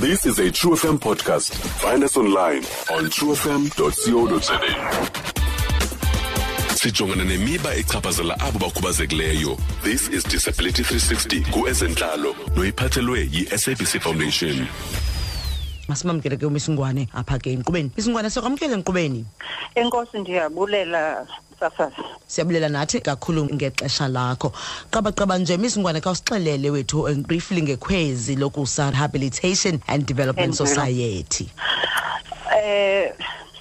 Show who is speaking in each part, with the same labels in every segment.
Speaker 1: This is a True FM podcast. Find us online on truefm.co.za. sijongana nemiba echaphazela abo bakhubazekileyo this is disability 360 kuezentlalo noyiphathelwe yi-sabc foundation
Speaker 2: masimamkele ke umisingwane apha ke enkqubeni misingwane siyakwamkela enkqubeni
Speaker 3: enkosi ndiyabulela safas
Speaker 2: siyabulela nathi kakhulu ngexesha lakho qabaqaba nje miss ngwane khawusixelele wethu eh, briefly ngekhwezi lokusa rehabilitation and development society
Speaker 3: eh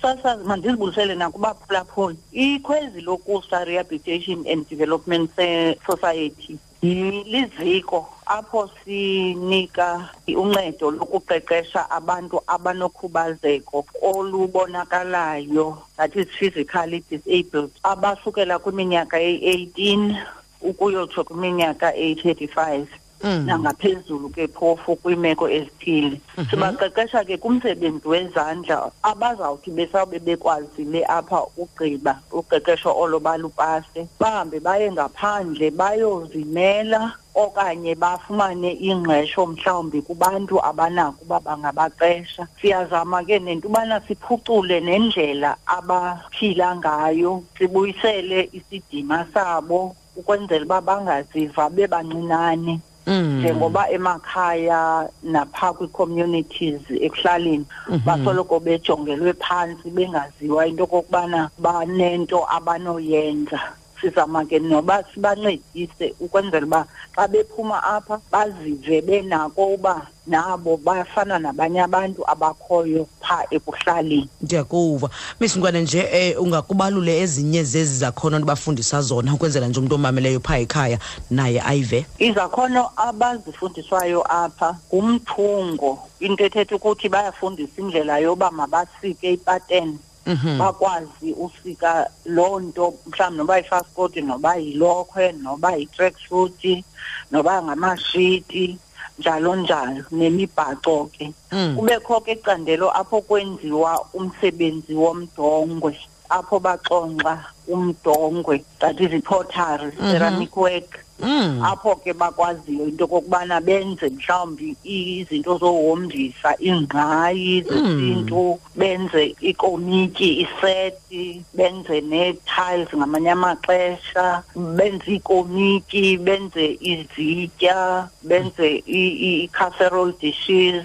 Speaker 3: sasa mandizibuyisele nakubaphulaphuli ikhwezi lokusa rehabilitation and development eh, society liziko apho sinika uncedo lokuqeqesha abantu abanokhubazeko olubonakalayo that is physically disabled abasukela kwiminyaka eyi-eighteen ukuyotsho kwiminyaka eyi-thirty-five
Speaker 2: mm.
Speaker 3: nangaphezulu ke phofu kwiimeko abathile mhm. sibaqeqesha ke kumsebenzi wezandla abazawuthi besawube bekwazile apha ugqiba uqeqesho olo balupase bahambe baye ngaphandle bayozimela okanye bafumane ingqesho mhlawumbi kubantu abanako uba bangabaqesha siyazama ke nento ubana siphucule nendlela abaphila ngayo sibuyisele isidima sabo ukwenzela uba bangaziva bebancinane
Speaker 2: Mm.
Speaker 3: njengoba emakhaya napha kwi-communities ekuhlaleni mhm. basoloko bejongelwe phantsi bengaziwa into okokubana banento abanoyenza sizama ke noba sibancedise ukwenzela uba xa bephuma apha bazive benako uba nabo bayafana nabanye abantu abakhoyo pha ekuhlaleni
Speaker 2: ndiyakuva miss nkwane nje um ungakubalule ezinye zezi zakhono ndibafundisa zona ukwenzela nje umntu omameleyo pha ekhaya naye ayive
Speaker 3: izakhono abazifundiswayo apha ngumthungo into ethetha ukuthi bayafundisa indlela yoba mabasike ipateni
Speaker 2: mhm.
Speaker 3: bakwazi usika loo nto mhlawumbi noba yifaskoti noba yilokhwe noba yi-track suit noba ngamashiti njalo njalo nemibhaco ke
Speaker 2: mm.
Speaker 3: kubekho ke icandelo apho kwenziwa umsebenzi womdongwe apho baxonxa umdongwe that is i-pottery mm-hmm. ceramic work
Speaker 2: Mm.
Speaker 3: apho ke bakwaziyo into kokubana benze mhlawumbi izinto zohomdisa iingqayi zesintu benze ikomiti iseti benze nee-tiles ngamanye amaxesha benze iikomiti benze izitya benze i- i- i-casserole dishes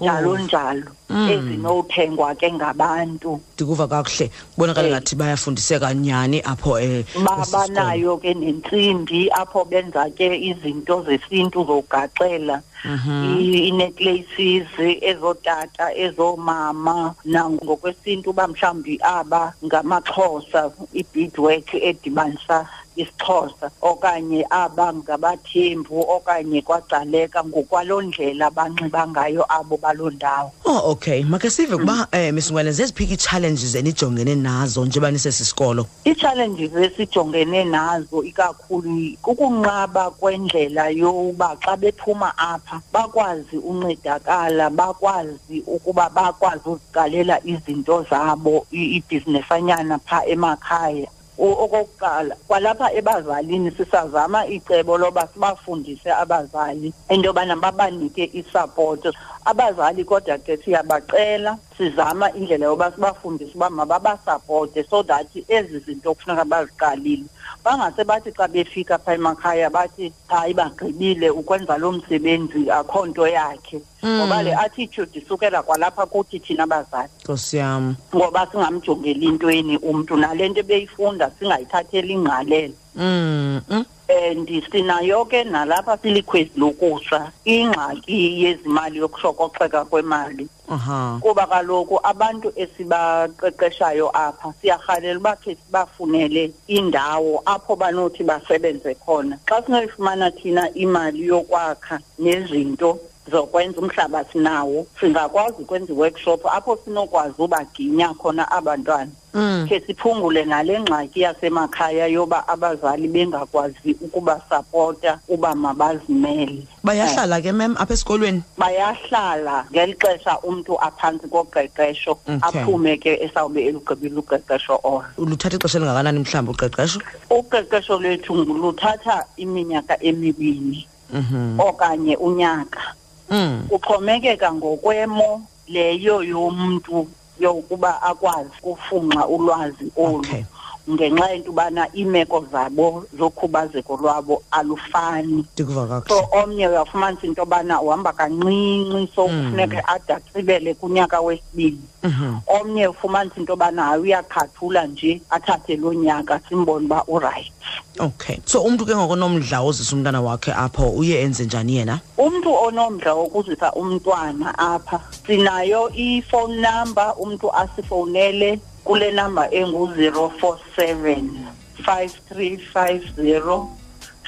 Speaker 3: njalo njalo
Speaker 2: mm.
Speaker 3: ezinothengwa ke ngabantu
Speaker 2: ndikuva kakuhle kubonakala
Speaker 3: eh.
Speaker 2: ngathi bayafundiseka nyhani apho
Speaker 3: eh, babanayo ke nentsimbi apho benza ke izinto zesintu zogaxela mhm. ii-necklaces ezotata ezoomama nangokwesintu uba mhlawumbi aba ngamaxhosa i-beadwork edibanisa isixhosa okanye aba ngabathembu okanye kwagcaleka ngokwaloo ndlela banxiba ngayo abo baloo ndawo
Speaker 2: oh okay makasive kuba um eh, misingwele zeziphi ii-challenges enijongene nazo njengoba nisesi sikolo
Speaker 3: ii-challenges esijongene nazo ikakhulu kukunqaba kwendlela yokuba xa bephuma apha bakwazi uncedakala bakwazi ukuba bakwazi uziqalela izinto zabo ibhizinesanyana phaa emakhaya okokuqala kwalapha ebazalini sisazama icebo loba sibafundise abazali into yobana babanike isapoto abazali kodwa ke siyabacela sizama indlela yoba sibafundise uba mababasapote so that ezi zinto kufuneka baziqalile bangase bathi xa befika phaa emakhaya bathi hayi bagqibile ukwenza loo msebenzi akho nto yakhe mm. ngoba le attitude isukela kwalapha kuthi thina bazali
Speaker 2: nkosi yam
Speaker 3: ngoba singamjongeli intweni umntu nale nto ebeyifunda singayithatheli ingqalelo
Speaker 2: mm, mm.
Speaker 3: and sinayo ke nalapha silikhwezi lokusa ingxaki yezimali yokushokoxeka kwemali
Speaker 2: Aha.
Speaker 3: kuba kaloku abantu esibaqeqeshayo apha siyarhalela uba khe sibafunele indawo apho banothi basebenze khona xa sinoyifumana thina imali yokwakha nezinto zokwenza umhlaba sinawo singakwazi ukwenza i-workshop apho sinokwazi ubaginya khona aba ntwana
Speaker 2: mm.
Speaker 3: khe siphungule ngale ngxaki yasemakhaya yoba abazali bengakwazi ukubasapota uba mabazimele
Speaker 2: bayahlala ke mem apha esikolweni
Speaker 3: bayahlala ngeli xesha umntu aphantsi koqeqesho aphume ke esawube elugqibile uqeqesho olo
Speaker 2: luthatha ixesha elingakanani mhlawumbi uqeqesho
Speaker 3: uqeqesho lwethu luthatha iminyaka emibini
Speaker 2: mhm.
Speaker 3: okanye unyaka
Speaker 2: mm.
Speaker 3: kuxhomekeka ngokwemo leyo yomntu yokuba akwazi kufunxa ulwazi olu
Speaker 2: okay.
Speaker 3: ngenxa yento ubana iimeko zabo zokhubazeko lwabo alufani so omnye uyafumanisa into yobana uhamba kancinci so
Speaker 2: mm.
Speaker 3: kufuneke mm. ade atsibele kunyaka wesibini
Speaker 2: mhm.
Speaker 3: omnye ufumanisa into yoba nayo uyakhathula nje athathe loo nyaka simbone uba urayithi
Speaker 2: okay so umntu ke ngokonomdla ozisa umntana wakhe apho uye enze njani yena
Speaker 3: umntu onomdla wokuzisa umntwana apha sinayo ifone number umntu asifowunele kule number engu-zero four seven 5350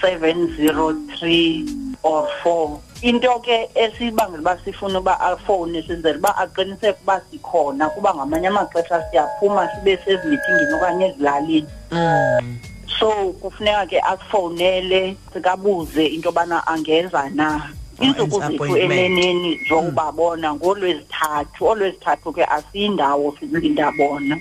Speaker 3: 703 or 4 into ke esibangela uba sifuna uba afowune senzela uba aqiniseke uba sikhona kuba ngamanye amaxesha siyaphuma sibe sezimithingi okanye ezilalini
Speaker 2: mm.
Speaker 3: so kufuneka ke akufowunele sikabuze into yobana angeza na iintsuku zethu eneneni zokubabona hmm. ngolwezithathu olwezithathu ke asiyindawo silinda bona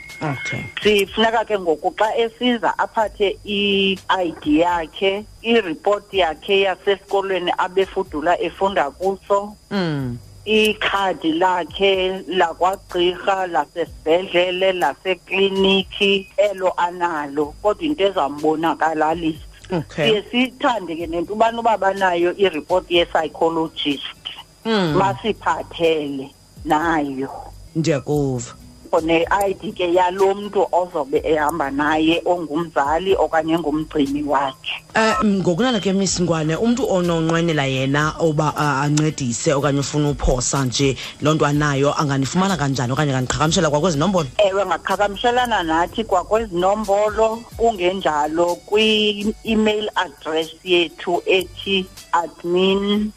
Speaker 3: sifuneka ke ngoku xa esiza aphathe i-id yakhe iripoti yakhe yasesikolweni abefudula efunda kuso
Speaker 2: hmm.
Speaker 3: ikhadi lakhe lakwagqirha lasesibhedlele laseklinikhi elo analo kodwa into ezambonakalaliso
Speaker 2: okay.
Speaker 3: siye sithande ke nento ubani uba banayo ireport ye-psychologist
Speaker 2: mm.
Speaker 3: basiphathele nayo
Speaker 2: ndiyakuva
Speaker 3: ne-id ke yalo mntu ozobe ehamba naye ongumzali okanye engumgcini wakhe
Speaker 2: um ngokulala ke miss ngwane umntu ononqwenela yena uba uh, ancedise okanye ufuna uphosa nje loo nto anayo anganifumana kanjani okanye anganiqhagamshela kwakwezi nombolo
Speaker 3: ewe ngaqhagamshelana nathi kwakwezi nombolo kungenjalo kwi-email address yethu ethi admin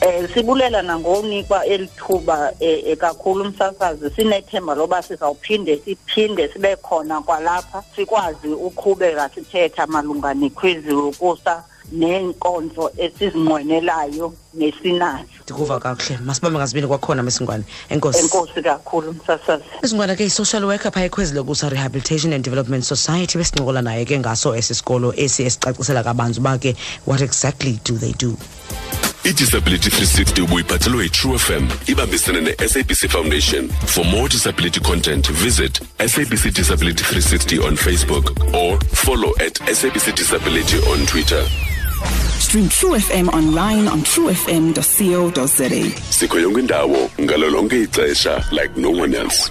Speaker 3: Eh sibulela nangonikwa elithuba eh, eh, kakhulu umsasazi sinethemba loba sizawuphinde siphinde sibe khona kwalapha sikwazi uqhubeka sithetha malunga nekhwezi lokusa neenkonzo esizinqwenelayo nesinazo
Speaker 2: ndikuva kakuhle masibambe ngazibini kwakhona mesingwane enkosi
Speaker 3: enkosi kakhulu
Speaker 2: msasazi isingwane ke i-social worker phaa ekhwezi lokusa rehabilitation and development society besincokola naye ke ngaso esi sikolo esi esicacisela kabanzi uba ke what exactly do they do
Speaker 1: idisability 360 ubuyiphathelwe yitrue fm ibambisene ne-sabc foundation for more disability content visit sabc disability 360 on facebook or follow at sabc disability on twitter
Speaker 4: Stream True FM online on truefm.co.za.
Speaker 1: Sikho yonke indawo ngalo lonke ixesha like no one else.